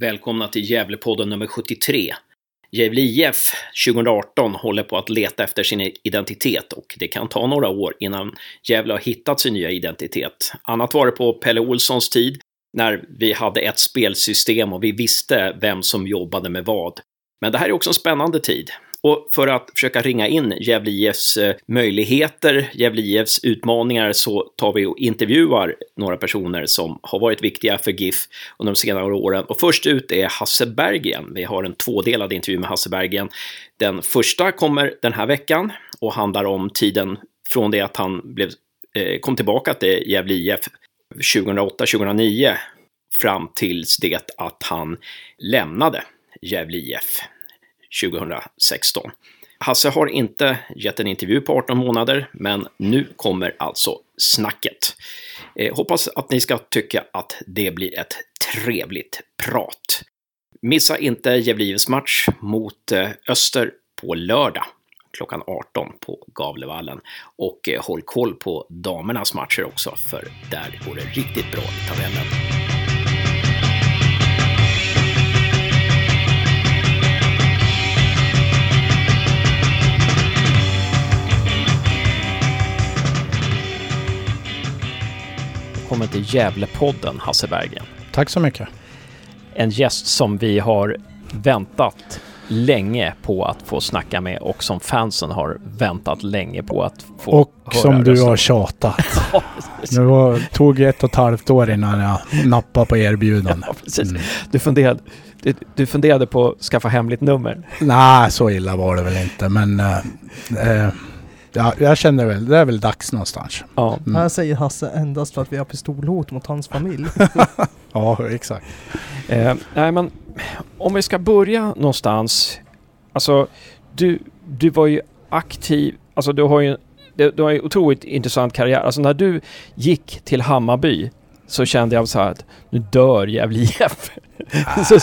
Välkomna till Gävlepodden nummer 73. Gävle IF 2018 håller på att leta efter sin identitet och det kan ta några år innan Gävle har hittat sin nya identitet. Annat var det på Pelle Olssons tid när vi hade ett spelsystem och vi visste vem som jobbade med vad. Men det här är också en spännande tid. Och för att försöka ringa in Gävle IFs eh, möjligheter, Gävle IFs utmaningar, så tar vi och intervjuar några personer som har varit viktiga för GIF under de senare åren. Och först ut är Hasse Berggren. Vi har en tvådelad intervju med Hasse Berggren. Den första kommer den här veckan och handlar om tiden från det att han blev, eh, kom tillbaka till Gävle IF 2008-2009 fram tills det att han lämnade Gävle IF 2016. Hasse har inte gett en intervju på 18 månader, men nu kommer alltså snacket. Eh, hoppas att ni ska tycka att det blir ett trevligt prat. Missa inte Gävle match mot eh, Öster på lördag klockan 18 på Gavlevallen. Och eh, håll koll på damernas matcher också, för där går det riktigt bra i tabellen. Till Gävlepodden, Hasse Berggren. Tack så mycket. En gäst som vi har väntat länge på att få snacka med och som fansen har väntat länge på att få Och höra som du har tjatat. det var, tog ett och ett halvt år innan jag nappade på erbjudandet. Ja, precis. Mm. Du, funderade, du, du, funderade på att skaffa hemligt nummer? Nej, så illa var det väl inte, men eh, eh, Ja, jag känner väl, det är väl dags någonstans. Ja. Mm. Här säger Hasse endast för att vi har pistolhot mot hans familj. ja, exakt. Eh, nej, men om vi ska börja någonstans. Alltså, du, du var ju aktiv, alltså du har ju du har ju otroligt intressant karriär. Alltså när du gick till Hammarby så kände jag så här att nu dör Gävle IF. så,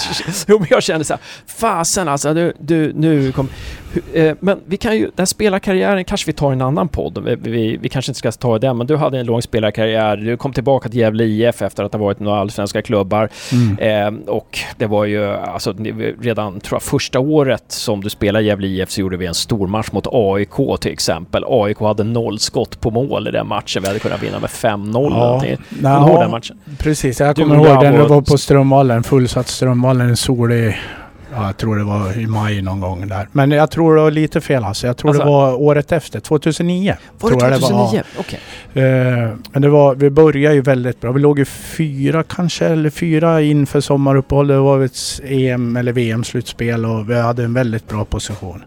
jo, jag kände så här, fasen alltså, du, du, nu kom... Eh, men vi kan ju, den spelarkarriären kanske vi tar en annan podd. Vi, vi, vi, kanske inte ska ta den, men du hade en lång spelarkarriär. Du kom tillbaka till Gävle IF efter att ha varit i några allsvenska klubbar. Mm. Eh, och det var ju, alltså redan, tror jag, första året som du spelade i Gävle IF så gjorde vi en stor match mot AIK till exempel. AIK hade noll skott på mål i den matchen. Vi hade kunnat vinna med 5-0. Ja, Kommer du ihåg den matchen? Precis, jag kommer ihåg den. Det var på Strömvallen, fullsatt Strömvallen, en solig Ja, jag tror det var i maj någon gång där. Men jag tror det var lite fel alltså. Jag tror alltså, det var året efter, 2009. Var det 2009? Ja. Okej. Okay. Uh, men det var, vi började ju väldigt bra. Vi låg ju fyra kanske, eller fyra inför sommaruppehållet. Det var ett EM eller VM-slutspel och vi hade en väldigt bra position.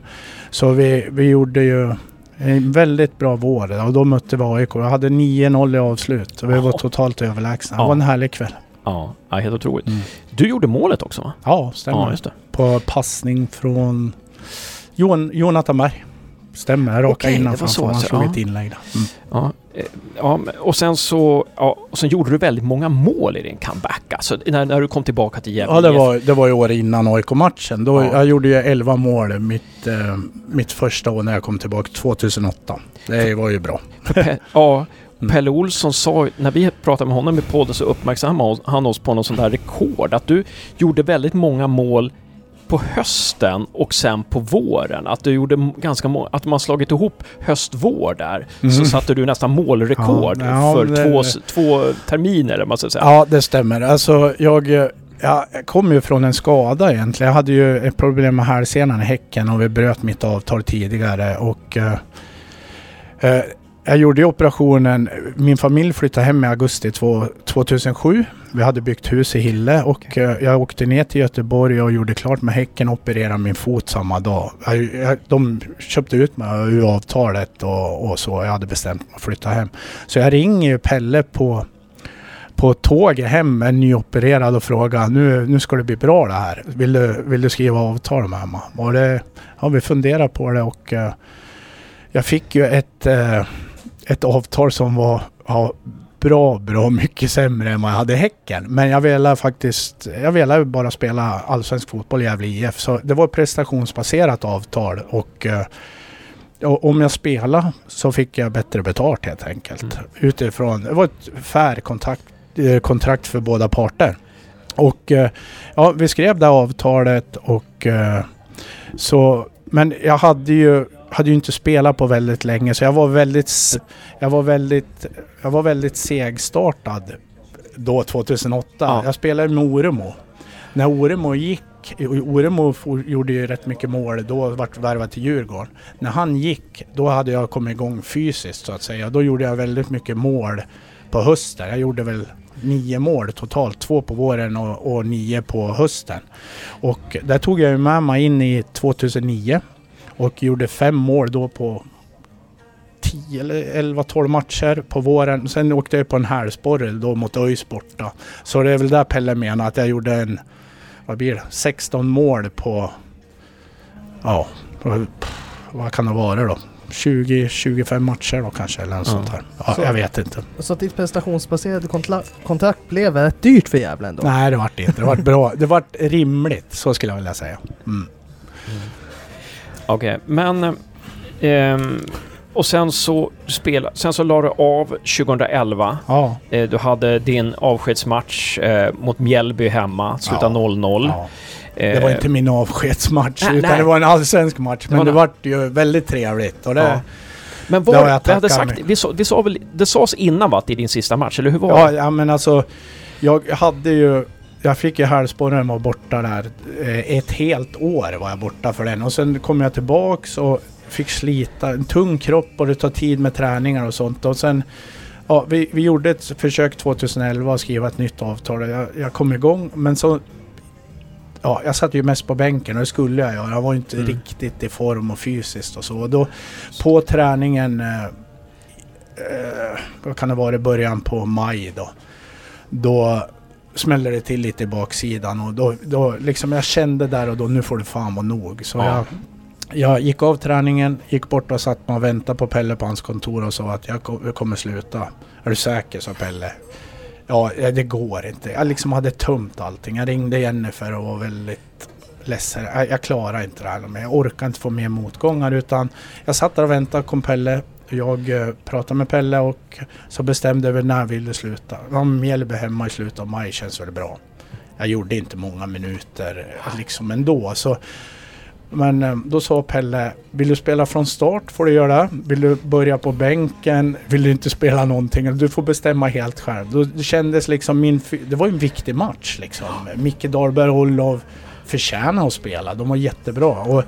Så vi, vi gjorde ju en väldigt bra vår och då mötte vi AIK. Jag hade 9-0 i avslut och vi var totalt överlägsna. Det var en härlig kväll. Ja, helt otroligt. Mm. Du gjorde målet också va? Ja, stämmer. Ja, just det. På passning från Jon, Jonathan Berg. Stämmer, raka okay, innanför. Så, han slog ja. ett inlägg där. Mm. Ja, eh, ja, och sen så ja, och sen gjorde du väldigt många mål i din comeback. Alltså när, när du kom tillbaka till Gävle. Ja, det var, det var ju året innan AIK-matchen. Då, ja. Jag gjorde ju 11 mål mitt, eh, mitt första år när jag kom tillbaka, 2008. Det var ju bra. ja, Mm. Pelle Olsson sa, när vi pratade med honom i podden så uppmärksammade han oss på något sånt där rekord. Att du gjorde väldigt många mål på hösten och sen på våren. Att du gjorde ganska många, att man slagit ihop höst-vår där. Mm. Så satte du nästan målrekord ja, ja, för det, två, två terminer, man ska säga. Ja, det stämmer. Alltså jag... Jag kom ju från en skada egentligen. Jag hade ju ett problem med hälsenan i Häcken och vi bröt mitt avtal tidigare och uh, uh, jag gjorde operationen, min familj flyttade hem i augusti 2007. Vi hade byggt hus i Hille och. Eh, jag åkte ner till Göteborg och gjorde klart med Häcken och opererade min fot samma dag. Jag, de köpte ut mig ur avtalet och, och, så. Jag hade bestämt mig att flytta hem. Så jag ringer Pelle på, på tåget hem, en nyopererad och frågar nu, nu ska det bli bra det här. Vill du, vill du skriva avtal med mig? Och det, ja, vi funderar på det och uh, jag fick ju ett uh, ett avtal som var ja, bra, bra mycket sämre än vad jag hade Häcken. Men jag ville faktiskt, jag ville bara spela allsvensk fotboll i Gävle IF. Så det var ett prestationsbaserat avtal och eh, om jag spelade så fick jag bättre betalt helt enkelt. Mm. Utifrån, det var ett fair kontrakt, eh, kontrakt för båda parter. Och eh, ja, vi skrev det avtalet och så... Men jag hade ju, hade ju inte spelat på väldigt länge så jag var väldigt... Jag var väldigt... Jag var väldigt segstartad då 2008. Ja. Jag spelade med Oremo. När Oremo gick... Oremo for, gjorde ju rätt mycket mål då, vart värvad till Djurgården. När han gick, då hade jag kommit igång fysiskt så att säga. Då gjorde jag väldigt mycket mål på hösten. Jag gjorde väl nio mål totalt. Två på våren och, och nio på hösten. Och där tog jag med mig in i 2009 och gjorde fem mål då på 10 eller 11, 12 matcher på våren. Sen åkte jag på en hälsporre då mot ÖIS borta. Så det är väl där Pelle menar att jag gjorde en, vad blir det, 16 mål på, ja, vad- kan det vara då? 20-25 matcher då kanske eller något Ja. sånt här. Ja, Så- jag vet inte. Så att ditt prestationsbaserade kontrakt blev rätt dyrt för Gävle ändå? Nej det vart det inte. Det vart bra. Det vart rimligt, så skulle jag vilja säga. Mm. Okej, men... ehm, och sen så, spela, sen så la du av 2011. Ja. Eh, du hade din avskedsmatch eh, mot Mjällby hemma, slutade Ja. 0-0. ja. Det var Eh, inte min avskedsmatch nej, utan nej. det var en allsvensk match. Men det nej. vart ju väldigt trevligt. Och det. Men det var, jag vi hade sagt, vi sa, vi sa väl, det sades innan va, det är din sista match, eller hur var Ja, det? ja men alltså jag hade ju jag fick ju hälsporren var borta där. eh, Ett helt år var jag borta för den. Och sen kom jag tillbaks och fick slita. En tung kropp och det tar tid med träningar och sånt. Och sen, ja, vi, vi gjorde ett försök 2011 att skriva ett nytt avtal. Jag, jag kom igång men så... Ja, jag satt ju mest på bänken och det skulle jag göra. Jag var inte Mm. riktigt i form och fysiskt och så. Och då på träningen... Eh, eh, vad kan det vara i början på maj då? Då smällde det till lite i baksidan och då, då liksom jag kände där och då nu får det fan vara nog. Så Ja. jag, jag gick av träningen, gick bort och satt mig och väntade på Pelle på hans kontor och sa att jag, ko- jag kommer sluta. Är du säker? sa Pelle. Ja, ja, det går inte. Jag liksom hade tömt allting. Jag ringde Jennifer och var väldigt ledsen. Jag, jag klarar inte det här mer. Jag orkar inte få mer motgångar utan jag satt där och väntade. kom Pelle. Jag eh, pratade med Pelle och så bestämde vi när vill ville sluta. Om Mjällby hemma i slutet av maj känns väl bra. Jag gjorde inte många minuter liksom ändå. Så, men eh, då sa Pelle, vill du spela från start får du göra det. Vill du börja på bänken, vill du inte spela någonting, du får bestämma helt själv. Då, det kändes liksom min, det var ju en viktig match liksom. Micke Dahlberg och Olof förtjänar att spela, de var jättebra. Och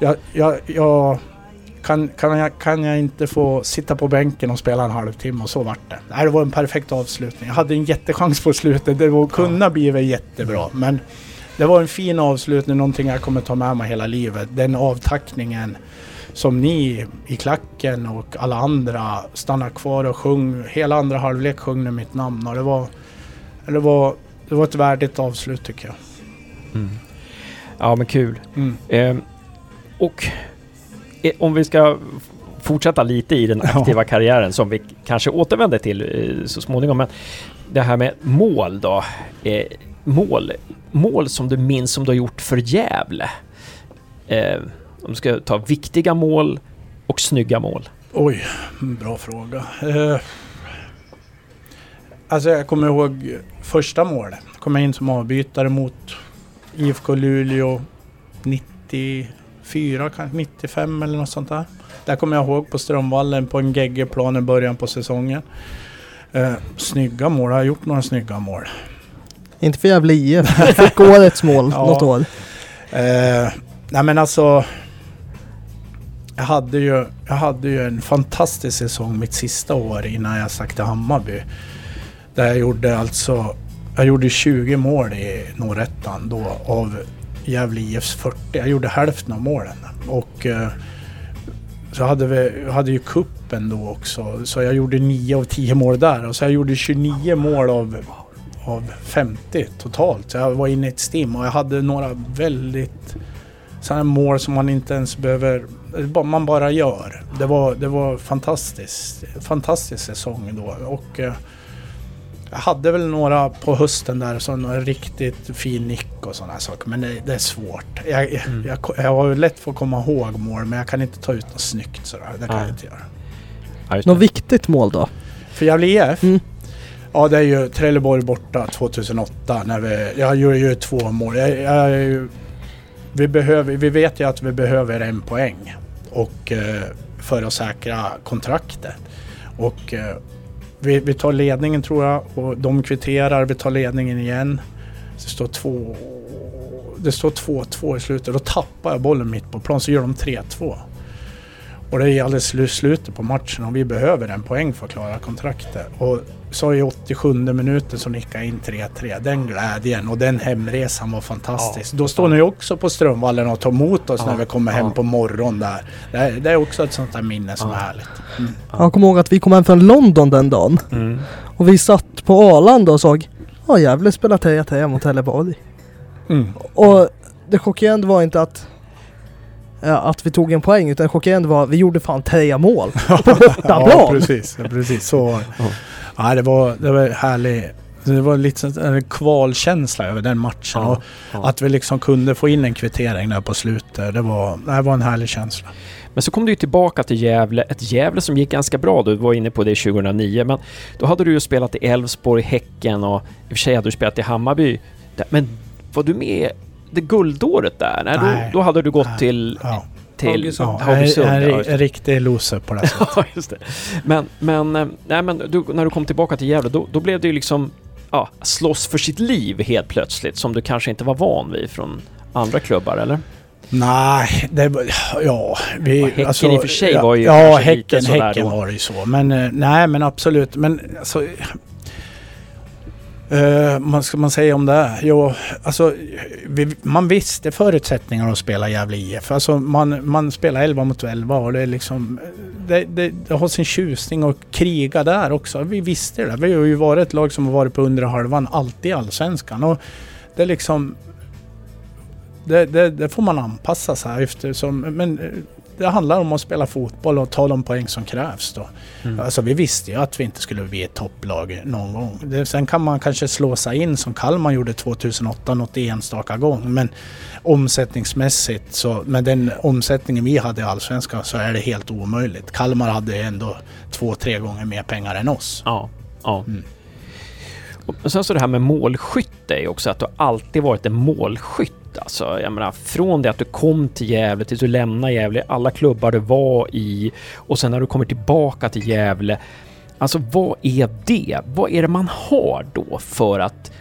jag, jag, jag kan, kan, jag, kan jag inte få sitta på bänken och spela en halvtimme och så vart det. Det var en perfekt avslutning. Jag hade en jättechans på slutet. Det var kunna bli jättebra. Men det var en fin avslutning, någonting jag kommer ta med mig hela livet. Den avtackningen som ni i klacken och alla andra stannar kvar och sjöng. Hela andra halvlek sjöng ni mitt namn och det var, det var, det var ett värdigt avslut tycker jag. Mm. Ja, men kul. Mm. Ehm, och eh, om vi ska fortsätta lite i den aktiva karriären som vi kanske återvänder till eh, så småningom. Men det här med mål då. Eh, mål, mål som du minns som du har gjort för Gävle. Eh, om du ska ta viktiga mål och snygga mål. Oj, bra fråga. Eh, alltså jag kommer ihåg första målet. Kom jag in som avbytare mot IFK Luleå 94, kanske 95 eller något sånt där. Där kommer jag ihåg på Strömvallen på en Geggeplan i början på säsongen. Eh, snygga mål, jag har gjort några snygga mål. Inte för Gävle IF. Fick årets mål Ja. något år. Eh, nej men alltså... Jag hade, ju, jag hade ju en fantastisk säsong mitt sista år innan jag stack till Hammarby. Där jag gjorde alltså... Jag gjorde 20 mål i Norrettan då av Gävle IFs 40. Jag gjorde hälften av målen. Och eh, så hade vi hade ju kuppen då också. Så jag gjorde 9 av 10 mål där. Och så jag gjorde 29 mål av, av 50 totalt. Så jag var inne i ett stim och jag hade några väldigt sådana mål som man inte ens behöver... Man bara gör. Det var, det var fantastiskt. Fantastisk säsong då. Och eh, jag hade väl några på hösten där, som en riktigt fin nick och sådana saker. Men det, det är svårt. Jag, Mm. jag, jag har ju lätt för att komma ihåg mål, men jag kan inte ta ut något snyggt sådär. Det kan Nej. jag inte göra. Ja, Något det. viktigt mål då? För Gävle IF? Mm. Ja, det är ju Trelleborg borta 2008 när vi... Jag gjorde ju två mål. Jag, jag, vi, behöver, vi vet ju att vi behöver en poäng och, eh, för att säkra kontraktet. Och eh, vi, vi tar ledningen tror jag och de kvitterar. Vi tar ledningen igen. Det står två... Det står 2-2 i slutet. Då tappar jag bollen mitt på plan så gör de 3-2. Och det är alldeles slu- slutet på matchen och vi behöver en poäng för att klara kontraktet. Och så i 87 minuten så nickade jag in 3-3. Den glädjen och den hemresan var fantastisk. Då står ni också på Strömvallen och tar emot oss Ja, när vi kommer hem ja. på morgonen där. Det är, det är också ett sånt där minne som Ja. är härligt. Jag kommer ihåg att vi kom hem från London den dagen. Mm. Och vi satt på Arlanda och såg Ja Gävle spelar 3-3 mot Trelleborg. Mm. Och det chockerande var inte att ja, att vi tog en poäng utan det chockerande var att vi gjorde fan tre mål. På bortaplan! Ja, precis. Precis. Så var det. Ja. Det var, det var härligt. Det var lite en kvalkänsla över den matchen. Ja, Och ja. Att vi liksom kunde få in en kvittering där på slutet. Det var, det var en härlig känsla. Men så kom du ju tillbaka till Gävle, ett Gävle som gick ganska bra. Du var inne på det 2009, men då hade du ju spelat i Elfsborg, Häcken och i och för sig hade du spelat i Hammarby. Men var du med det guldåret där? Nej, Nej. Då, då hade du gått Nej. till... Ja. till. Ja, Haugesund, en, en, en riktig loser på det sättet. Ja, just det. Men, men, eh, nej, men du, när du kom tillbaka till Gävle, då, då blev det ju liksom ja, slåss för sitt liv helt plötsligt, som du kanske inte var van vid från andra klubbar, eller? Nej, det var... Ja, vi... Häcken i och för sig var ju Ja, häcken, häcken då. var det ju så. Men eh, nej, men absolut. Men alltså... Uh, vad ska man säga om det? Jo, alltså vi, man visste förutsättningarna att spela Gävle IF. Alltså man, man spelar 11 mot 11 och det är liksom... Det, det, det har sin tjusning och kriga där också. Vi visste det. Vi har ju varit ett lag som har varit på undre halvan alltid i Allsvenskan. Och det är liksom... Det, det, det får man anpassa sig efter. Som, men eh, det handlar om att spela fotboll och ta de poäng som krävs då. Mm. Alltså vi visste ju att vi inte skulle bli ett topplag någon gång. Det, sen kan man kanske slå sig in som Kalmar gjorde 2008 något enstaka gång. Men omsättningsmässigt så med den omsättningen vi hade i Allsvenskan så är det helt omöjligt. Kalmar hade ändå två, tre gånger mer pengar än oss. Ja, ja. Mm. Och men sen så det här med målskytte är också att du alltid varit en målskytt. Alltså, jag menar, från det att du kom till Gävle tills du lämnade Gävle, alla klubbar du var i och sen när du kommer tillbaka till Gävle. Alltså vad är det? Vad är det man har då för att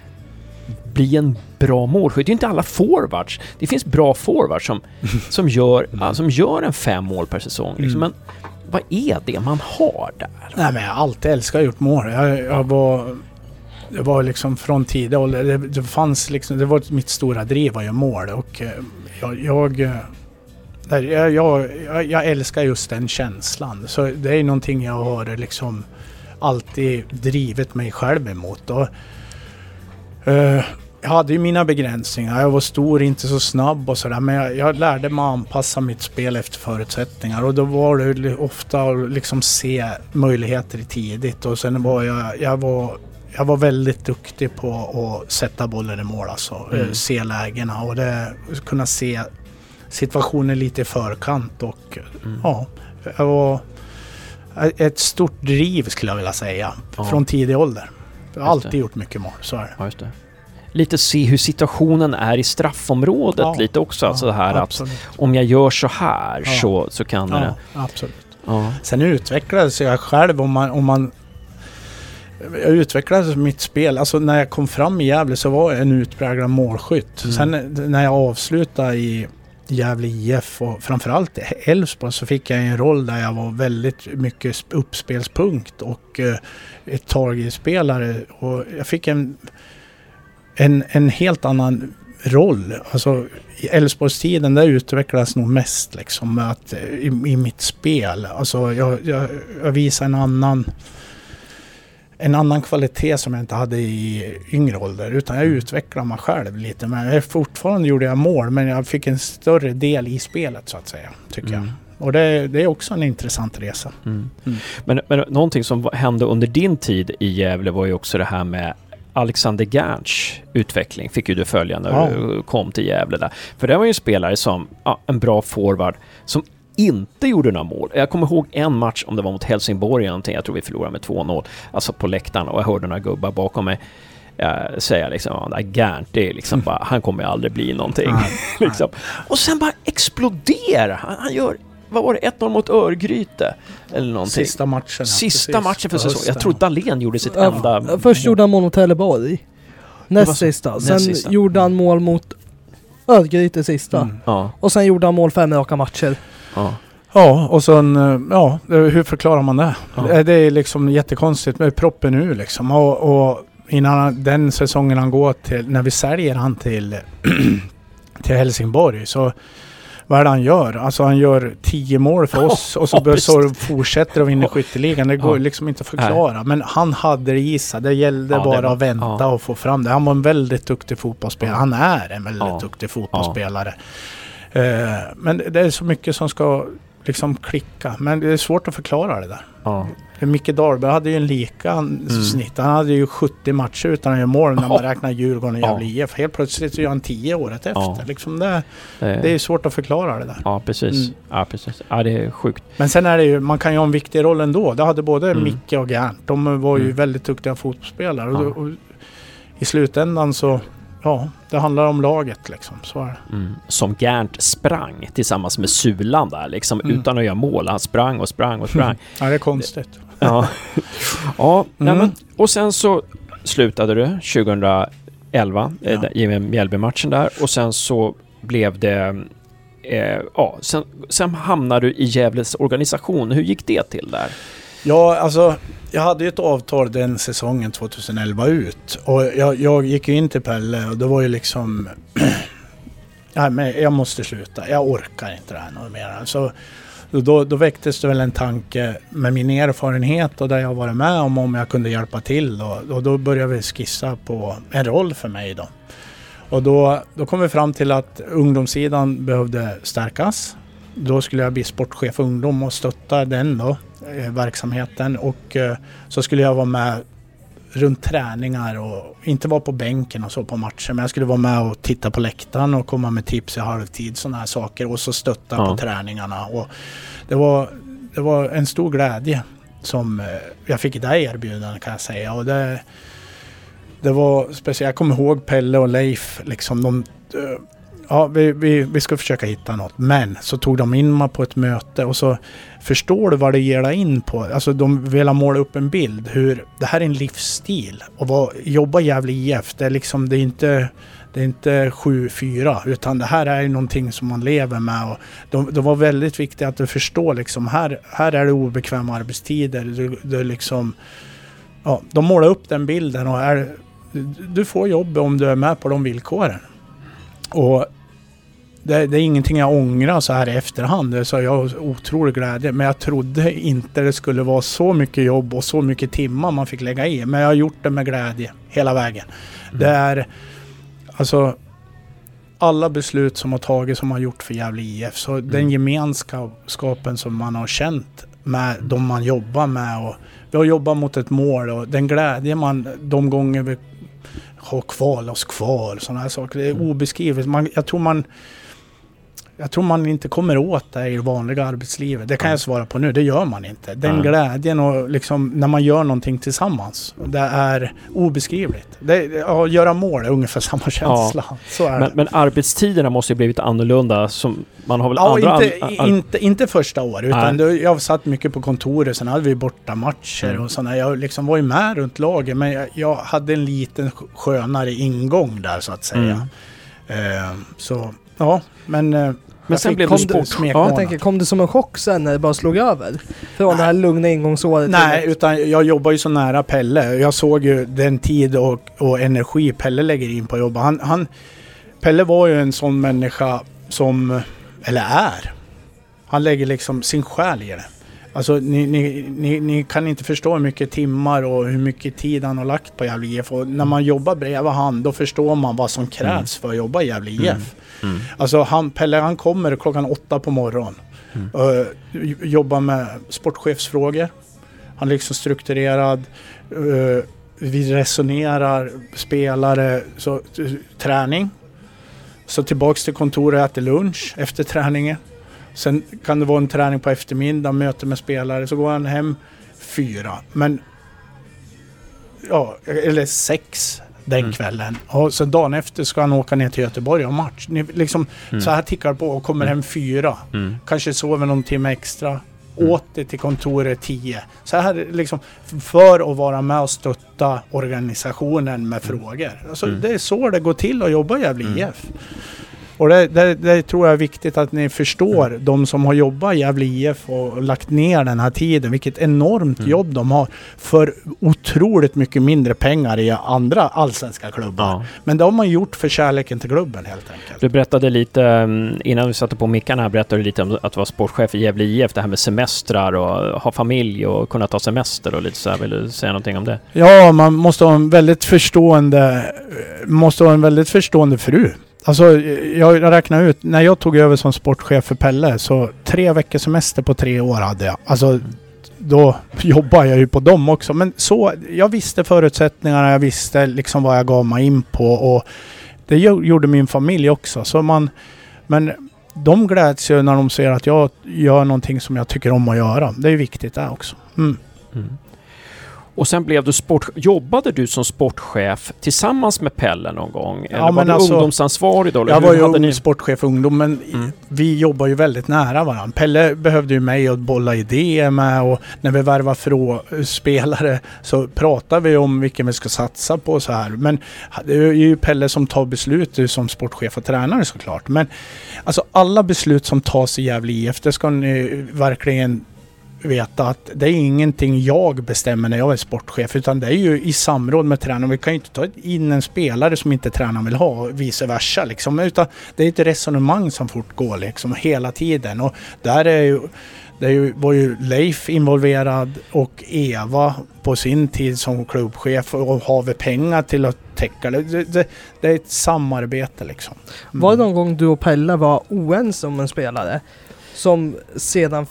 bli en bra målskytt? Det är inte alla forwards. Det finns bra forwards som, som, gör, ja, som gör en fem mål per säsong. Liksom. Men vad är det man har där? Nej men jag har alltid älskat att gjort mål. Jag, jag var... Det var liksom från tidig ålder. Det, det fanns liksom... Det var mitt stora driv att göra mål och eh, jag... Eh, jag jag, jag, jag, älskar just den känslan. Så det är någonting jag har liksom alltid drivit mig själv emot. Och, eh, jag hade ju mina begränsningar. Jag var stor, inte så snabb och sådär. Men jag, jag lärde mig att anpassa mitt spel efter förutsättningar. Och då var det ofta att liksom se möjligheter tidigt. Och sen var jag, jag var jag var väldigt duktig på att sätta bollen i mål alltså. Mm. Eh, Se lägena och det, kunna se situationen lite i förkant och Mm. ja, var ett stort driv skulle jag vilja säga. Ja. Från tidig ålder. Jag har alltid gjort mycket mål, så är det. Ja. Lite se hur situationen är i straffområdet Ja. lite också. alltså det här att absolut. om jag gör så här Ja. så, så kan det... Ja, absolut. Ja. Sen utvecklades jag själv om man, om man jag utvecklade mitt spel. Alltså när jag kom fram i Gävle så var jag en utpräglad målskytt. Mm. Sen när jag avslutade i Gävle IF och framförallt i Elfsborg så fick jag en roll där jag var väldigt mycket sp- uppspelspunkt och eh, ett targetspelare. Och jag fick en, en, en helt annan roll. Alltså i Elfsborgstiden där utvecklades nog mest liksom att, eh, i, i mitt spel. Alltså jag, jag, jag visade en annan en annan kvalitet som jag inte hade i yngre ålder. Utan jag utvecklade mig själv lite. Men fortfarande gjorde jag mål men jag fick en större del i spelet så att säga. Tycker Mm. jag. Och det, det är också en intressant resa. Mm. Mm. Men, men någonting som hände under din tid i Gävle var ju också det här med Alexander Gernts utveckling fick ju du följa när Ja. du kom till Gävle där. För det var ju en spelare som, ja, en bra forward, som inte gjorde några mål. Jag kommer ihåg en match, om det var mot Helsingborg eller någonting, jag tror vi förlorade med 2-0, alltså på läktaren och jag hörde några gubbar bakom mig uh, säga liksom, ja, där Gärnt, det är liksom bara, han kommer aldrig bli någonting. Liksom. Och sen bara exploderar han, han gör vad var det, 1-0 mot Örgryte? Eller någonting. Sista matchen. ja, Sista precis. matchen för säsongen. Jag tror Dahlén gjorde sitt Ja, enda... Först gjorde han mål mot Trelleborg. Näst sista. näst Sen sista. gjorde han mål mot Örgryte sista. Mm. Ja, Och sen gjorde han mål fem raka matcher. Ja. Ja, och sen, eh, ja, det- hur förklarar man det? Ja. Eh, Det är liksom jättekonstigt med proppen nu liksom. Och, och innan den säsongen han går till, när vi säljer han till, till Helsingborg så vad är det han gör? Alltså han gör tio mål för oss och så, så visst. fortsätter och vinner skytteligan. Det går Ja. liksom inte att förklara. Men han hade det i sig. Det gällde Ja, det bara var- att vänta ja. och få fram det. Han var en väldigt duktig fotbollsspelare. Han är en väldigt duktig fotbollsspelare. Eh, men det är så mycket som ska liksom klicka. Men det är svårt att förklara det där. ja. Micke Dahlberg hade ju en lika Mm. snitt. Han hade ju 70 matcher utan att göra mål när man räknar Djurgården och. Gävle IF. Helt plötsligt så gör han 10 året efter. Ja. Liksom det, Det, är svårt att förklara det där. ja, precis. Mm. Ja, precis. Ja, det är sjukt. Men sen är det ju, man kan ju ha en viktig roll ändå. Det hade både Mm. Micke och Gerndt. De var ju Mm. väldigt duktiga fotbollsspelare. Och, Ja. och I slutändan så, ja, det handlar om laget liksom. Så är det. Mm. Som Gärnt sprang tillsammans med Sulan där, liksom Mm. utan att göra mål. Han sprang och sprang och sprang. Ja, det är konstigt. Ja, ja Mm. men, och sen så slutade du 2011 eh, Ja. i Mjällby-matchen där och sen så blev det eh, ja, sen, sen hamnade du i Gävles organisation. Hur gick det till där? Ja, alltså jag hade ju ett avtal den säsongen 2011 ut. Och jag, jag gick ju in till Pelle och det var ju liksom... Nej, men jag måste sluta. Jag orkar inte det här något mer. Så då, då väcktes det väl en tanke med min erfarenhet och det jag varit med om, om jag kunde hjälpa till. Då. Och då började vi skissa på en roll för mig då. Och då, då kom vi fram till att ungdomssidan behövde stärkas. Då skulle jag bli sportchef för ungdom och stötta den då, verksamheten. Och eh, så skulle jag vara med runt träningar och inte vara på bänken och så på matcher. Men jag skulle vara med och titta på läktaren och komma med tips i halvtid, sådana här saker. Och så stötta Ja. på träningarna. Och det, var, det var en stor glädje som eh, jag fick i det erbjudandet kan jag säga. Och det, det var speciellt, jag kommer ihåg Pelle och Leif, liksom de eh, Ja, vi, vi, vi ska försöka hitta något. Men så tog de in mig på ett möte och så förstår du vad det ger dig in på. Alltså de vill måla upp en bild hur det här är en livsstil. Och vad, jobba Gävle IF, det är liksom, det är inte det är inte 7-4 utan det här är någonting som man lever med. Och de, de var väldigt viktiga att du förstår liksom, här, här är det obekväma arbetstider. Du, du liksom, ja, de målar upp den bilden och är, du får jobb om du är med på de villkoren. Och det, det är ingenting jag ångrar så här i efterhand. Så jag har otrolig glädje. Men jag trodde inte det skulle vara så mycket jobb och så mycket timmar man fick lägga i. Men jag har gjort det med glädje hela vägen. Det är alltså alla beslut som har tagits som har gjort för Gävle IF. Så den gemenskapen som man har känt med de man jobbar med. Och vi har jobbat mot ett mål och den glädje man de gånger vi har kval oss kvar. Sådana här saker. Det är obeskrivligt. Man, jag tror man jag tror man inte kommer åt det i det vanliga arbetslivet. Det kan jag svara på nu. Det gör man inte. Den Nej. glädjen och liksom när man gör någonting tillsammans. Det är obeskrivligt. Det, ja, göra mål är ungefär samma känsla. Så är Men, det. men arbetstiderna måste ju blivit annorlunda. Som man har väl Ja, andra... inte, an- an- inte, inte första året. Utan det, jag satt mycket på kontoret. Sen hade vi borta matcher Mm. och sådana. Jag liksom var ju med runt laget. Men jag, jag hade en liten sk- skönare ingång där så att säga. Eh, så ja, men... eh, jag sen blev kom du det sport-. Jag tänker, kom det som en chock sen när det bara slog över? Från det här lugna ingångsåret Nej, till... utan jag jobbar ju så nära Pelle. Jag såg ju den tid och, och energi Pelle lägger in på jobbet. Han, han, Pelle var ju en sån människa som, eller är, han lägger liksom sin själ i det. Alltså ni, ni, ni, ni kan inte förstå hur mycket timmar och hur mycket tid han har lagt på Gävle IF. Och när man jobbar bredvid han, då förstår man vad som krävs för att jobba i Gävle IF. Mm. Alltså han, Pelle han kommer klockan åtta på morgonen. Mm. och jobbar med sportchefsfrågor. Han är liksom strukturerad. eh, vi resonerar, spelare, så, träning. Så tillbaks till kontoret och äter lunch efter träningen. Sen kan det vara en träning på eftermiddagen, möte med spelare, så går han hem fyra. Men... Ja, eller sex den Mm. kvällen. Och sen dagen efter ska han åka ner till Göteborg och match. Ni, liksom, Mm. Så här tickar på och kommer hem fyra. Mm. Kanske sover någon timme extra. Mm. Åter till kontoret 10. Så här liksom för att vara med och stötta organisationen med frågor. Alltså, Mm. Det är så det går till att jobba i Gävle Mm. IF. Och det, det, det tror jag är viktigt att ni förstår, de som har jobbat i Gävle IF och lagt ner den här tiden, vilket enormt Mm. jobb de har för otroligt mycket mindre pengar i andra allsvenska klubbar. Ja. Men det har man gjort för kärleken till klubben helt enkelt. Du berättade lite, mm, innan vi satte på mickarna här, berättade du lite om att du var sportchef i Gävle IF, det här med semestrar och ha familj och kunna ta semester och lite så här. Vill du säga någonting om det? Ja, man måste ha en väldigt förstående, måste ha en väldigt förstående fru. Alltså, jag räknar ut, när jag tog över som sportchef för Pelle, så tre veckors semester på tre år hade jag. Alltså, då jobbar jag ju på dem också. Men så, jag visste förutsättningarna, jag visste liksom vad jag gav mig in på och det gjorde min familj också. Så man, men de gläds ju när de ser att jag gör någonting som jag tycker om att göra. Det är viktigt det också. Mm. Mm. Och sen blev du sport... Jobbade du som sportchef tillsammans med Pelle någon gång? Eller var men du alltså- ungdomsansvarig då? Jag var ju hade ni- sportchef ungdom men Mm. vi jobbar ju väldigt nära varandra. Pelle behövde ju mig att bolla idéer med och när vi värvar frå spelare så pratar vi om vilken vi ska satsa på och så här. Men det är ju Pelle som tar beslut som sportchef och tränare såklart. Men alltså alla beslut som tas i Gävle IF, det ska ni verkligen veta att det är ingenting jag bestämmer när jag är sportchef utan det är ju i samråd med tränaren. Vi kan ju inte ta in en spelare som inte tränaren vill ha och vice versa liksom. Utan det är ett resonemang som fortgår liksom hela tiden och där är ju det var ju Leif involverad och Eva på sin tid som klubbchef och har vi pengar till att täcka det. Det, det, är ett samarbete liksom. Mm. Var det någon gång du och Pelle var oense om en spelare? Som sedan,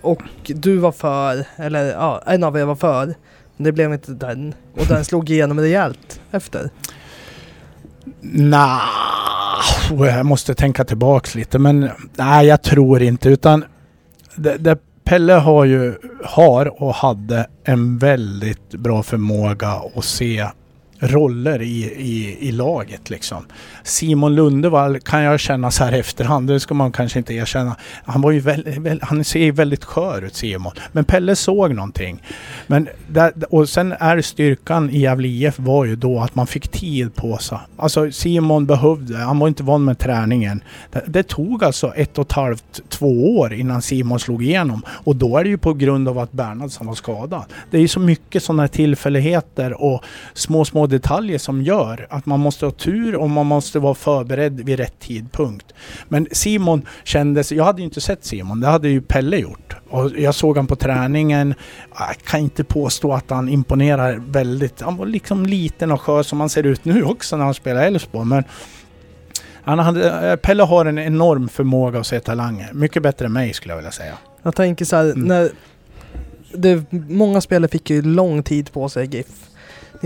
och du var för, eller ja, en av er var för. Men det blev inte den. Och den slog igenom rejält efter. Nja, jag måste tänka tillbaks lite men nej jag tror inte utan det, det Pelle har ju, har och hade en väldigt bra förmåga att se roller i, i, i laget liksom. Simon Lundevall kan jag känna så här i efterhand, det ska man kanske inte erkänna. Han var ju väldigt, han ser ju väldigt skör ut Simon. Men Pelle såg någonting. Men där, och sen är styrkan i Gävle IF var ju då att man fick tid på sig. Alltså Simon behövde, han var inte van med träningen. Det, det tog alltså ett och ett halvt, två år innan Simon slog igenom. Och då är det ju på grund av att Bernhardsson var skadad. Det är ju så mycket sådana här tillfälligheter och små, små detaljer som gör att man måste ha tur och man måste vara förberedd vid rätt tidpunkt. Men Simon kändes, jag hade ju inte sett Simon, det hade ju Pelle gjort. Och jag såg han på träningen, jag kan inte påstå att han imponerar väldigt. Han var liksom liten och skör som han ser ut nu också när han spelar Elfsborg. Men han hade, Pelle har en enorm förmåga att se talanger. Mycket bättre än mig skulle jag vilja säga. Jag tänker så här, Mm. när det, många spelare fick ju lång tid på sig i GIF.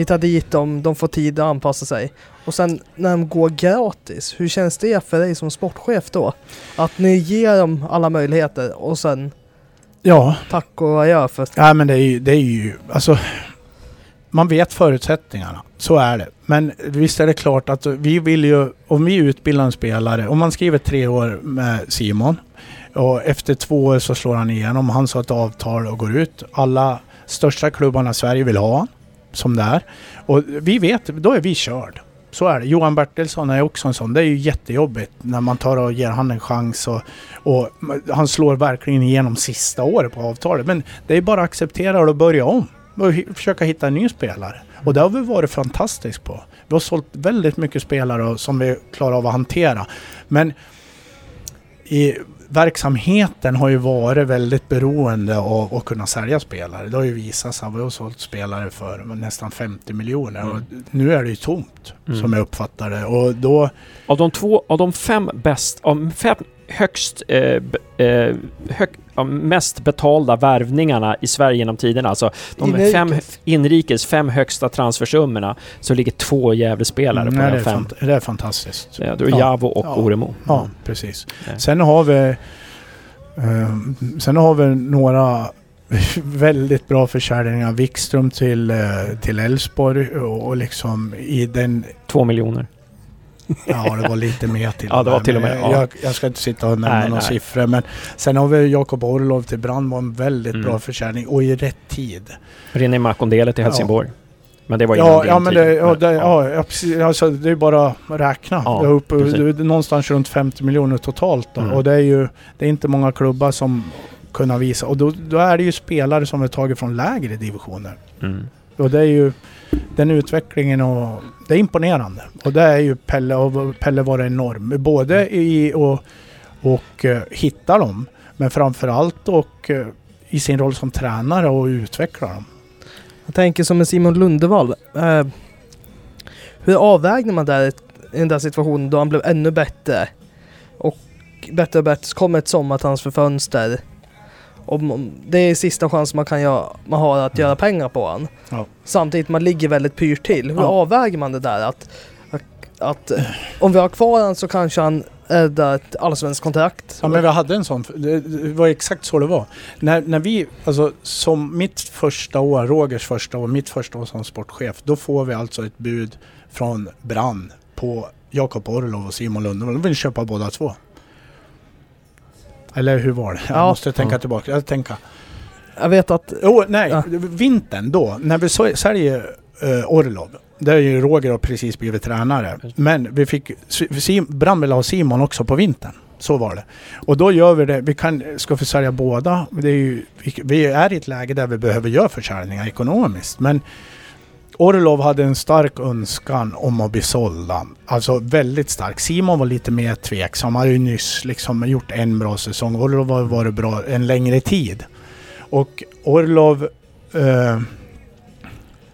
Tar dit dem, de får tid att anpassa sig. Och sen när de går gratis, hur känns det för dig som sportchef då? Att ni ger dem alla möjligheter och sen Ja, tack och adjö för... Ja men det är ju, det är ju, alltså man vet förutsättningarna. Så är det. Men visst är det klart att vi vill ju, om vi utbildar en spelare, om man skriver tre år med Simon och efter två år så slår han igenom, han har ett avtal och går ut. Alla största klubbarna i Sverige vill ha han, som det är. Och vi vet, då är vi körd. Så är det. Johan Bertilsson är också en sån. Det är ju jättejobbigt när man tar och ger han en chans och, och han slår verkligen igenom sista året på avtalet. Men det är bara att acceptera och börja om och försöka hitta en ny spelare. Och det har vi varit fantastiskt på. Vi har sålt väldigt mycket spelare som vi klarar av att hantera. Men i verksamheten har ju varit väldigt beroende av att kunna sälja spelare. Det har ju visat sig. Vi har sålt spelare för nästan 50 miljoner och nu är det ju tomt Mm. som jag uppfattar det. Och då... Av de två, av de fem bäst, av fem högst, eh, eh, hög, av mest betalda värvningarna i Sverige genom tiderna, alltså de Inrikes. fem inrikes, fem högsta transfersummorna, så ligger två Gävle-spelare på Nej, de fem. det är fantastiskt. Ja, då är Ja. Javo och Ja. Oremo. Ja, precis. Ja. Sen har vi Eh, sen har vi några väldigt bra försäljningar. Wikström till, eh, till Elfsborg och liksom i den... Två miljoner. Ja, det var lite mer till Ja, det var till och med, ja. Jag, jag ska inte sitta och nämna Nej, några nej. siffror. Men sen har vi Jakob Orlov till Brand var en väldigt Mm. bra försäljning och i rätt tid. René Makondele till Ja. Helsingborg. Men det var Ja, ja, men det, ja, det, ja. ja, precis. Alltså, det är bara att räkna. Ja, är någonstans runt 50 miljoner totalt. Då. Mm. Och det är ju det är inte många klubbar som kunna visa. Och då, då är det ju spelare som är tagit från lägre divisioner. Mm. Och det är ju den utvecklingen och det är imponerande. Och det är ju Pelle och Pelle var enorm. Både i och, och uh, hitta dem. Men framförallt och eh, i sin roll som tränare och utveckla dem. Jag tänker som med Simon Lundevall. Eh, hur avvägde man där i den där situationen då han blev ännu bättre? Och bättre och bättre så kommer ett sommartransferfönster. Om det är sista chansen man kan göra, man har att göra pengar på han. Ja. Samtidigt man ligger väldigt pyrt till. Hur Ja. avväger man det där? Att, att, att om vi har kvar han så kanske han räddar ett allsvenskt kontrakt. Ja men vi hade en sån, det var exakt så det var. När, när vi, alltså som mitt första år, Rogers första år, mitt första år som sportchef, då får vi alltså ett bud från Brann på Jakob Orlov och Simon Lundevall. De vill köpa båda två. Eller hur var det? Jag Ja. måste tänka Ja. tillbaka. Jag tänka. Jag vet att Jo, nej, Ja. vintern då, när vi säljer uh, Orlov. Där är ju Roger har precis blivit tränare. Men vi fick, Sim, ville ha Simon också på vintern. Så var det. Och då gör vi det, vi kan, ska försälja båda. Det är ju, vi, vi är i ett läge där vi behöver göra försäljningar ekonomiskt. Men Orlov hade en stark önskan om att bli sålda. Alltså väldigt stark. Simon var lite mer tveksam. Han hade ju nyss liksom gjort en bra säsong. Orlov har varit bra en längre tid. Och Orlov... Eh,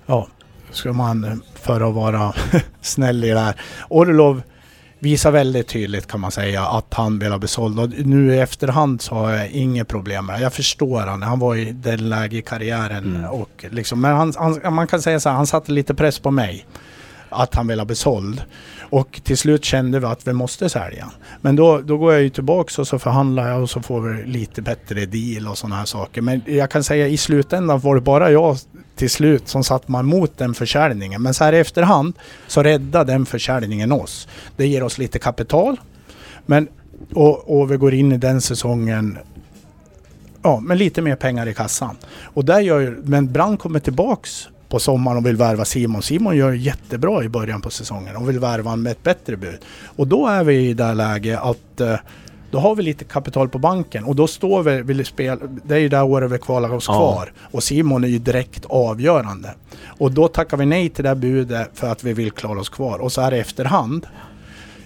ja, ska man för att vara snäll i det här. Orlov visar väldigt tydligt kan man säga att han vill ha bli såld. Och nu i efterhand så har jag inget problem med det. Jag förstår han. Han var i den läge i karriären. Mm. Och liksom, men han, han, man kan säga så här, han satte lite press på mig. Att han ville bli såld. Och till slut kände vi att vi måste sälja. Men då, då går jag ju tillbaks och så förhandlar jag och så får vi lite bättre deal och sådana här saker. Men jag kan säga i slutändan var det bara jag till slut som satt man mot den försäljningen. Men så här i efterhand så räddade den försäljningen oss. Det ger oss lite kapital. Men, och, och vi går in i den säsongen ja, med lite mer pengar i kassan. Och där gör men Brand kommer tillbaks på sommaren och vill värva Simon. Simon gör jättebra i början på säsongen och vill värva med ett bättre bud. Och då är vi i det läget att eh, då har vi lite kapital på banken och då står vi, vill spela, det är ju det året vi kvalar oss Ja. kvar. Och Simon är ju direkt avgörande. Och då tackar vi nej till det här budet för att vi vill klara oss kvar. Och så här i efterhand,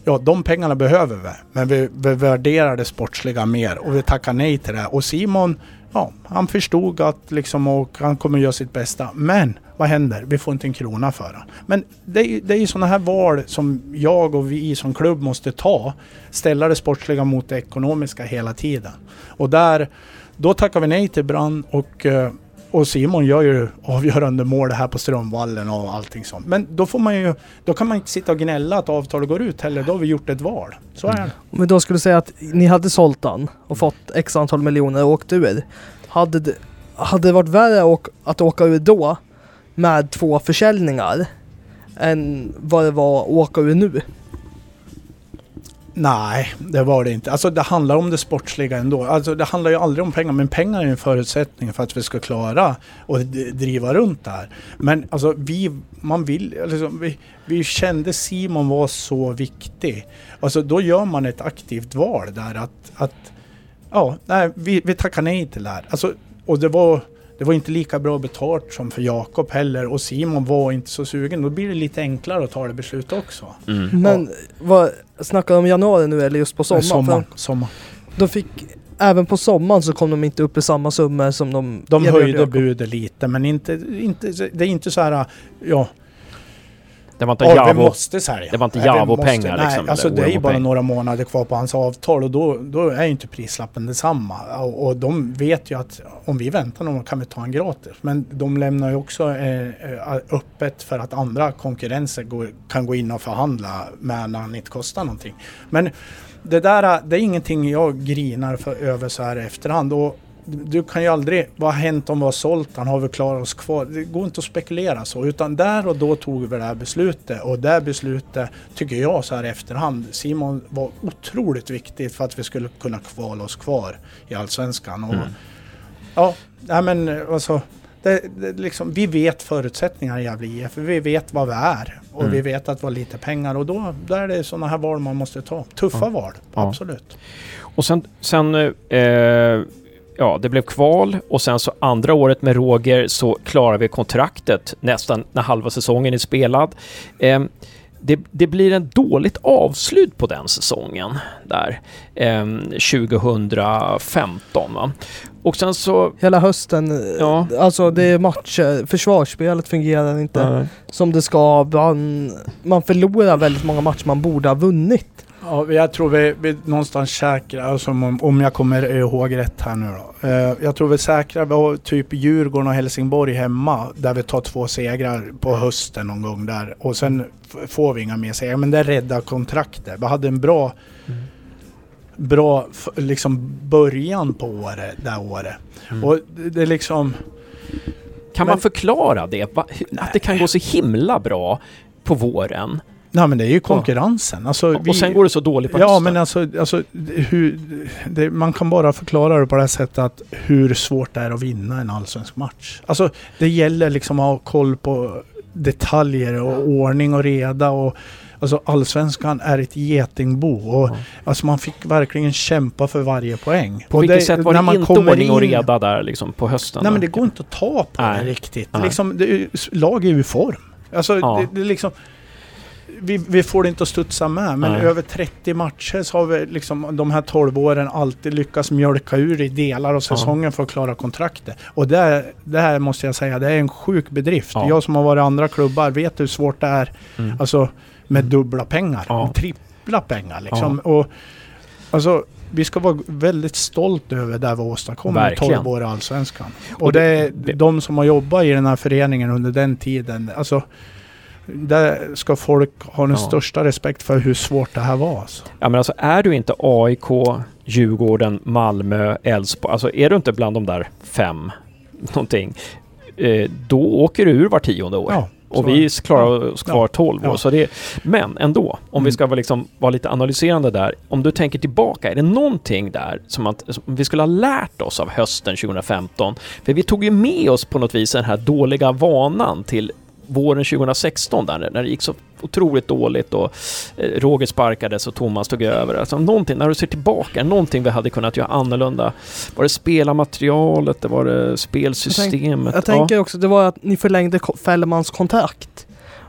ja de pengarna behöver vi. Men vi, vi värderar det sportsliga mer och vi tackar nej till det. Och Simon, ja han förstod att liksom och han kommer göra sitt bästa. Men vad händer? Vi får inte en krona för det. Men det är, det är ju sådana här val som jag och vi som klubb måste ta. Ställa det sportsliga mot det ekonomiska hela tiden. Och där, då tackar vi nej till Brann och eh, och Simon gör ju avgörande mål här på Strömvallen och allting sånt. Men då får man ju, då kan man inte sitta och gnälla att avtalet går ut heller. Då har vi gjort ett val. Så är det. Mm. Om vi då skulle säga att ni hade sålt den och fått x antal miljoner och åkt ur. Hade det, hade det varit värre att åka ur då med två försäljningar än vad det var att åka ur nu? Nej, det var det inte. Alltså det handlar om det sportsliga ändå. Alltså det handlar ju aldrig om pengar, men pengar är en förutsättning för att vi ska klara och driva runt det här. Men alltså vi, man vill, liksom, vi, vi kände Simon var så viktig. Alltså då gör man ett aktivt val där att, att ja, nej, vi, vi tackar nej till det här. Alltså, och det var, det var inte lika bra betalt som för Jakob heller och Simon var inte så sugen. Då blir det lite enklare att ta det beslutet också. Mm. Men vad, snackar du om januari nu eller just på sommaren? sommar, För sommar. de fick, även på sommaren så kom de inte upp i samma summor som de De höjde budet lite men inte, inte, det är inte så här, ja, Det var inte vi Javo. måste sälja. det var inte Javo-pengar, liksom, Nej, alltså det är ju bara några månader kvar på hans avtal och då, då är ju inte prislappen detsamma. Och, och de vet ju att om vi väntar någon kan vi ta en gratis. Men de lämnar ju också eh, eh, öppet för att andra konkurrenser går, kan gå in och förhandla med när han inte kostar någonting. Men det där det är ingenting jag grinar för, över så här i efterhand. Och du kan ju aldrig, vad har hänt om vi har sålt han? Har vi klarat oss kvar? Det går inte att spekulera så. Utan där och då tog vi det här beslutet. Och det här beslutet, tycker jag så här i efterhand, Simon var otroligt viktigt för att vi skulle kunna kvala oss kvar i Allsvenskan. Och, Mm. Ja, nej men alltså. Det, det, liksom, vi vet förutsättningarna i Gävle IF. Vi vet vad vi är. Och Mm. vi vet att vi har lite pengar. Och då, då är det sådana här val man måste ta. Tuffa Ja. val, Ja. absolut. Och sen, sen eh, ja, det blev kval och sen så andra året med Roger så klarar vi kontraktet nästan när halva säsongen är spelad. Eh, det, det blir en dåligt avslut på den säsongen där, eh, 2015. Va? Och sen så... Hela hösten, Ja. alltså det är matcher, försvarsspelet fungerar inte eh, som det ska. Man, man förlorar väldigt många matcher man borde ha vunnit. Ja, jag tror vi, vi någonstans säkra, alltså om, om jag kommer ihåg rätt här nu då. Eh, jag tror vi säkrar, vi har typ Djurgården och Helsingborg hemma där vi tar två segrar på hösten någon gång där. Och sen får vi inga mer segrar. Men det räddar kontraktet. Vi hade en bra, Mm. bra liksom början på året, det året. Mm. Och det, det är liksom... Kan Men- man förklara det? Att det kan gå så himla bra på våren Nej men det är ju konkurrensen. Alltså, vi- och sen går det så dåligt på Ja men alltså, alltså hur, det, man kan bara förklara det på det här sättet att hur svårt det är att vinna en allsvensk match. Alltså det gäller liksom att ha koll på detaljer och ordning och reda och Alltså allsvenskan är ett getingbo och Ja. alltså man fick verkligen kämpa för varje poäng. På och vilket det- sätt var när det inte ordning och reda där liksom på hösten? Nej men det går inte att ta på Nej. det riktigt. Nej. Liksom, det, lag är ju i form. Alltså Ja. det, det liksom... Vi, vi får det inte att studsa med, men Nej. över 30 matcher så har vi liksom de här 12 åren alltid lyckats mjölka ur i delar av säsongen för att klara kontraktet. Och det, det här måste jag säga, det är en sjuk bedrift. Ja. Jag som har varit i andra klubbar vet hur svårt det är Mm. alltså, med dubbla pengar. Ja. Trippla pengar liksom. Och, alltså, vi ska vara väldigt stolt över det vi åstadkom Verkligen. 12 år i Allsvenskan. Och, Och det, det- det- de som har jobbat i den här föreningen under den tiden. Alltså, där ska folk ha den Ja. största respekt för hur svårt det här var. Alltså. Ja men alltså är du inte AIK, Djurgården, Malmö, Elfsborg, alltså är du inte bland de där fem någonting, eh, då åker du ur var tionde år. Ja, och vi är klarar oss kvar 12 år. Så det, men ändå, om Mm. vi ska vara, liksom, vara lite analyserande där. Om du tänker tillbaka, är det någonting där som, att, som vi skulle ha lärt oss av hösten 2015? För vi tog ju med oss på något vis den här dåliga vanan till våren 2016 där när det gick så otroligt dåligt och eh, Roger sparkades och Thomas tog över. Alltså någonting, när du ser tillbaka, någonting vi hade kunnat göra annorlunda. Var det spelarmaterialet, det var det spelsystemet? Jag tänker också, det var att ni förlängde Fällmans kontrakt.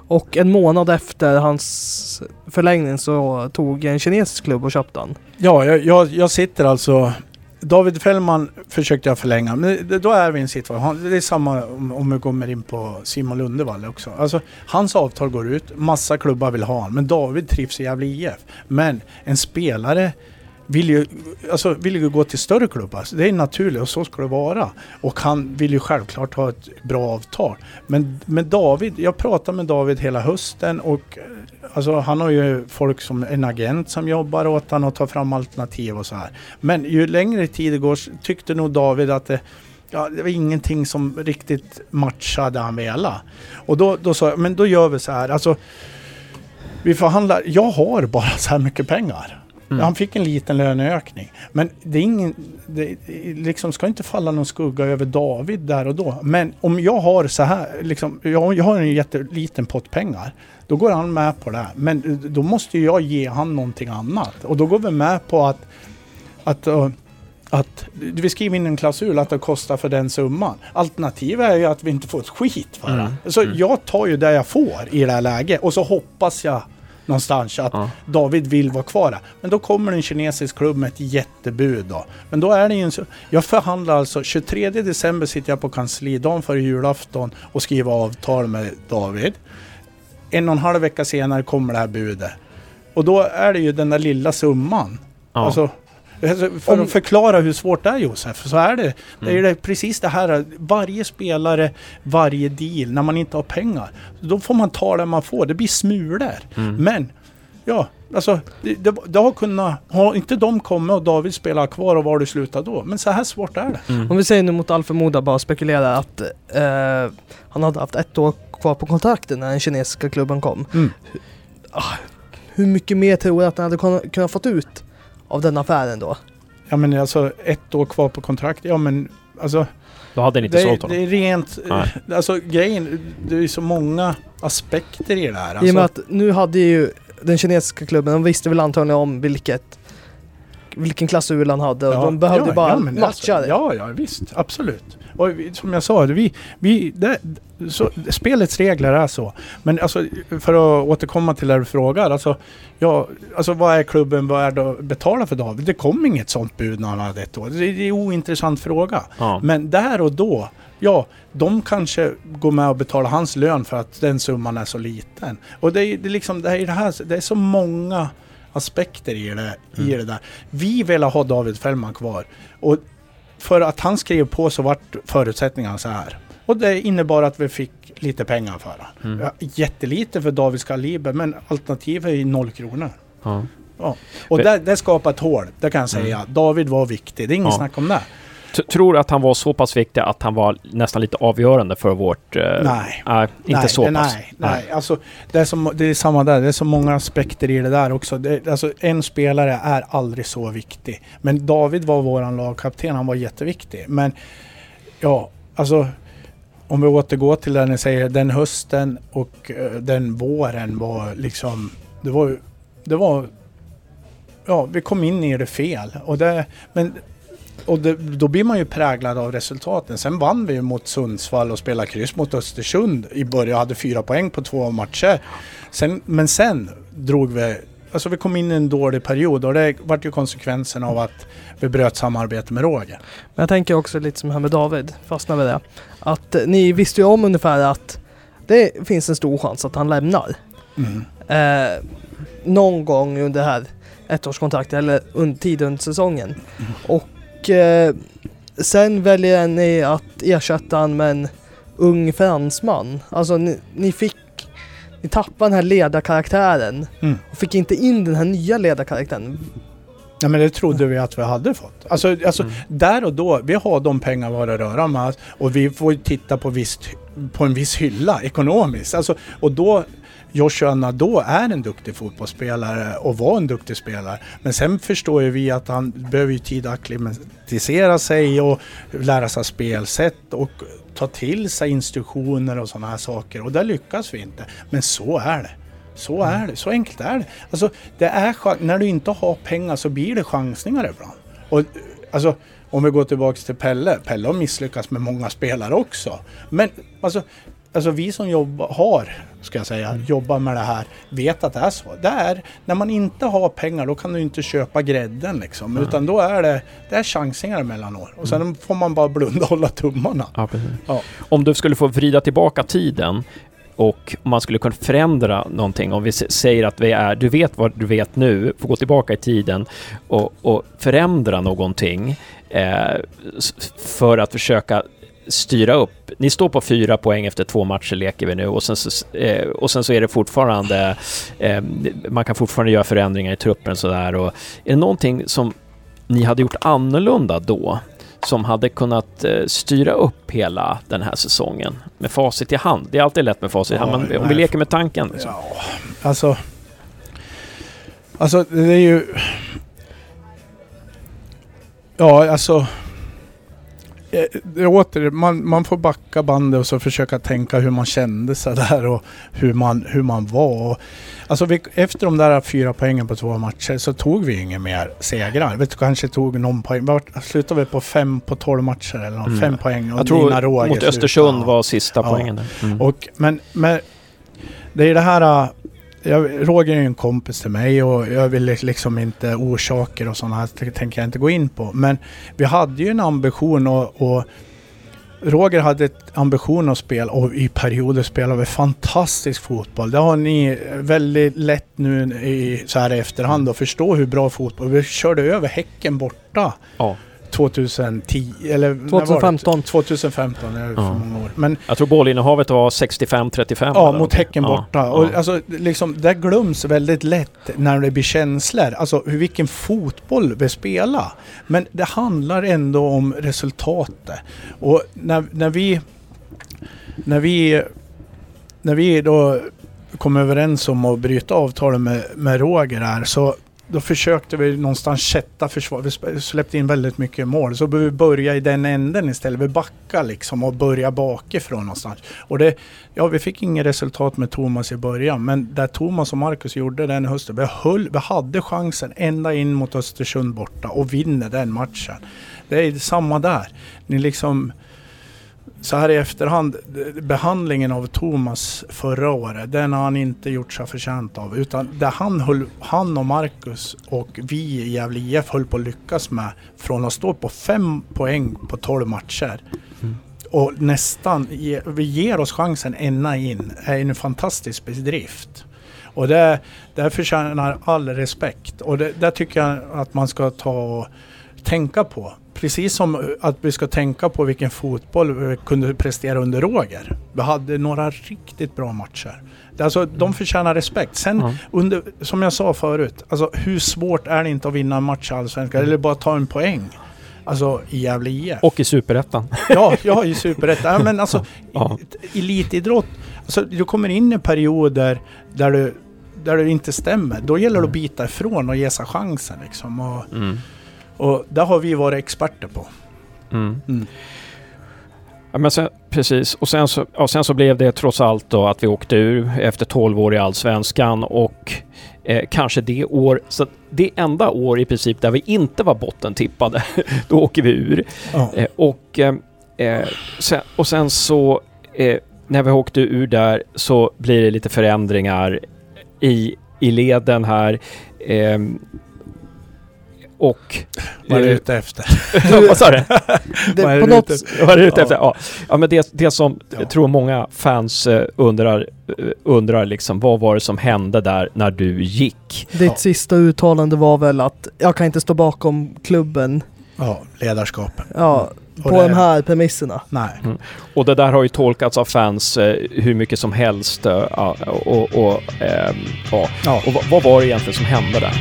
Och en månad efter hans förlängning så tog en kinesisk klubb och köpte han. Ja, jag, jag, jag sitter alltså... David Fällman försökte jag förlänga, men då är vi i en situation. Det är samma om, om vi kommer in på Simon Lundevall också. Alltså, hans avtal går ut, massa klubbar vill ha honom, men David trivs i Gävle IF. Men en spelare vill ju, alltså, vill ju gå till större klubbar. Det är naturligt och så ska det vara. Och han vill ju självklart ha ett bra avtal. Men med David, jag pratade med David hela hösten och alltså, han har ju folk som en agent som jobbar åt honom och tar fram alternativ och så här. Men ju längre tid det går tyckte nog David att det, ja, det var ingenting som riktigt matchade han velat. Och då, då sa jag, men då gör vi så här. Alltså, vi förhandlar, jag har bara så här mycket pengar. Mm. Han fick en liten löneökning. Men det är ingen, det liksom ska inte falla någon skugga över David där och då. Men om jag har så här, liksom, jag, jag har en jätteliten pott pengar. Då går han med på det. Men då måste jag ge han någonting annat. Och då går vi med på att, att uh, att vi skriver in en klausul att det kostar för den summan. Alternativet är ju att vi inte får ett skit för det. Mm. Så Mm. jag tar ju det jag får i det här läget och så hoppas jag någonstans att Ja. David vill vara kvar där. Men då kommer en kinesisk klubb med ett jättebud då. Men då är det ju en. Jag förhandlar alltså 23 december sitter jag på kanslidagen före julafton och skriver avtal med David. En och en halv vecka senare kommer det här budet. Och då är det ju den där lilla summan. Ja. Alltså, för Om- att förklara hur svårt det är Josef, så är det. Det är Mm. det, precis det här, varje spelare, varje deal, när man inte har pengar. Då får man ta det man får, det blir smulor. Mm. Men, ja, Alltså, det, det, det har kunnat... Har inte de kommit och David spelar kvar och var du slutar då? Men så här svårt är det. Mm. Om vi säger nu mot all förmodan bara spekulerar att eh, han hade haft ett år kvar på kontrakten när den kinesiska klubben kom. Mm. Hur mycket mer tror du att han hade kun- kunnat fått ut av den affären då? Ja men alltså ett år kvar på kontrakt. Ja men alltså... Då hade ni inte Det är, sålt honom. det är rent... Nej. Alltså grejen, det är ju så många aspekter i det här. I och med Alltså, att nu hade ju den kinesiska klubben, de visste väl antagligen om vilket vilken klausul han hade och ja, de behövde ja, bara ja, men matcha alltså, det. Ja, ja visst. Absolut. Och vi, som jag sa, vi, vi, det, så, spelets regler är så. Men alltså, för att återkomma till det du frågar. Alltså, ja, alltså vad är klubben värd att betala för David? Det kom inget sånt bud när han hade ett år. Det, det är en ointressant fråga. Ja. Men där och då, ja, de kanske går med och betalar hans lön för att den summan är så liten. Och det är, det är liksom, det är, det här, det är så många aspekter i det, i det där. Vi vill ha David Fällman kvar. Och för att han skrev på så vart förutsättningarna så här. Och det innebar att vi fick lite pengar för honom. Mm. Ja, jättelite för Davids kaliber, men alternativet är ju noll kronor. Ja. Och För- det, det skapar ett hål, det kan jag säga. David var viktig, det är ingen Ja. snack om det. Tror att han var så pass viktig att han var nästan lite avgörande för vårt... eh, Nej. nej, inte nej, så det, pass. Nej, nej. Alltså, det, är som, det är samma där. Det är så många aspekter i det där också. Det, alltså, en spelare är aldrig så viktig. Men David var våran lagkapten. Han var jätteviktig. Men ja, alltså om vi återgår till det ni säger, den hösten och eh, den våren var liksom... Det var Det var... Ja, vi kom in i det fel. Och det, men och det, då blir man ju präglad av resultaten. Sen vann vi ju mot Sundsvall och spelade kryss mot Östersund i början. Hade fyra poäng på två matcher. Sen, men sen drog vi... Alltså vi kom in i en dålig period och det vart ju konsekvensen av att vi bröt samarbete med Roger. Men jag tänker också lite som här med David, fastna vid det. Att eh, ni visste ju om ungefär att det finns en stor chans att han lämnar. Mm. Eh, någon gång under det här ettårskontraktet eller under tid under säsongen. Och eh, sen väljer ni att ersätta han med en ung fransman. Alltså ni, ni fick ni tappade den här ledarkaraktären Mm. och fick inte in den här nya ledarkaraktären. Ja men det trodde vi att vi hade fått. Alltså, alltså Mm. där och då, vi har de pengar vi har att röra med och vi får ju titta på, visst, på en viss hylla ekonomiskt. Alltså, och då, Joshua Nadeau är en duktig fotbollsspelare och var en duktig spelare. Men sen förstår ju vi att han behöver ju tid att acklimatisera sig och lära sig spelsätt och ta till sig instruktioner och sådana här saker. Och där lyckas vi inte. Men så är det. Så är det, så enkelt är det. Alltså, det är när du inte har pengar så blir det chansningar ibland. Och, alltså, om vi går tillbaka till Pelle. Pelle har misslyckats med många spelare också. Men alltså, alltså vi som jobbar, har, ska jag säga, jobbar med det här, vet att det är så. Det är, när man inte har pengar då kan du inte köpa grädden liksom. Utan då är det, det är chansningar emellanåt. Och sen får man bara blunda och hålla tummarna. Ja. Ja. Om du skulle få vrida tillbaka tiden och om man skulle kunna förändra någonting, om vi säger att vi är, du vet vad du vet nu, får gå tillbaka i tiden och, och förändra någonting eh, för att försöka styra upp. Ni står på fyra poäng efter två matcher leker vi nu och sen så, eh, och sen så är det fortfarande, eh, man kan fortfarande göra förändringar i truppen sådär och är det någonting som ni hade gjort annorlunda då? som hade kunnat eh, styra upp hela den här säsongen med facit i hand. Det är alltid lätt med facit i hand, Ja, men om nej. vi leker med tanken. Liksom. Ja, alltså... Alltså det är ju... Ja, alltså... eh, är åter, man, man får backa bandet och så försöka tänka hur man kände sig där och hur man, hur man var. Och, alltså vi, efter de där fyra poängen på två matcher så tog vi inga mer segrar. Vi kanske tog någon poäng. Vart- Slutade vi på fem på tolv matcher eller något, Mm. fem poäng. och Jag tror Roger mot slutade. Östersund var sista Ja. poängen. Mm. Och, men, men det är det här... Jag, Roger är ju en kompis till mig och jag vill liksom inte orsaker och sådana här tänker jag inte gå in på. Men vi hade ju en ambition och, och Roger hade ett ambition att spela och i perioder spelade vi fantastisk fotboll. Det har ni väldigt lätt nu i, så här i efterhand att förstå hur bra fotboll. Vi körde över Häcken borta. Ja. 2010 eller när var det? 2015. 2015, det är för Ja. många år. Men Jag tror bollinnehavet var 65-35. Ja, mot Häcken borta. Ja, Och ja. alltså, liksom, det glöms väldigt lätt när det blir känslor. Alltså hur, vilken fotboll vi spelar. Men det handlar ändå om resultatet. Och när, när vi... När vi... När vi då kom överens om att bryta avtalet med, med Roger här så då försökte vi någonstans sätta försvar. Vi släppte in väldigt mycket mål. Så vi börja i den änden istället. Vi backar liksom och börja bakifrån någonstans. Och det, ja, vi fick inget resultat med Thomas i början. Men där Thomas och Marcus gjorde den hösten. Vi, höll, vi hade chansen ända in mot Östersund borta och vinner den matchen. Det är samma där. Ni liksom så här i efterhand, behandlingen av Thomas förra året, den har han inte gjort sig förtjänt av. Utan det han, höll, han och Marcus och vi i Gävle IF höll på att lyckas med från att stå på fem poäng på 12 matcher och nästan, ge, vi ger oss chansen ända in, är en fantastisk bedrift. Och det, det förtjänar all respekt. Och det, det tycker jag att man ska ta och tänka på. Precis som att vi ska tänka på vilken fotboll vi kunde prestera under Roger. Vi hade några riktigt bra matcher. Alltså, de förtjänar respekt. Sen, Ja. under, som jag sa förut, alltså, hur svårt är det inte att vinna en match i Allsvenskan? Eller bara ta en poäng? Alltså i Gävle IF. Och i Superettan. Ja, har ju superettan. Ja, men alltså Ja. i- elitidrott, alltså, du kommer in i perioder där du, där det inte stämmer. Då gäller det att bita ifrån och ge sig chansen liksom. Och, Mm. Och det har vi varit experter på. Mm. Mm. Ja, men sen, precis, och sen så, ja, sen så blev det trots allt då att vi åkte ur efter 12 år i Allsvenskan och eh, kanske det år, så det enda år i princip där vi inte var bottentippade, då åker vi ur. Ja. Eh, och, eh, eh, sen, och sen så eh, när vi åkte ur där så blir det lite förändringar i, i leden här. Och... Vad är du eh, ute efter? vad sa du? Det, Vad är du ute Ja. efter? Ja. ja, men det, det som Ja. jag tror många fans eh, undrar, eh, undrar liksom, vad var det som hände där när du gick? ditt Ja. sista uttalande var väl att jag kan inte stå bakom klubben Ja, ledarskapet. ja, på det- de här premisserna. Nej. Och det där har ju tolkats av fans eh, hur mycket som helst. eh, ja, och, och, ehm, ja. Ja. och vad, vad var det egentligen som hände där?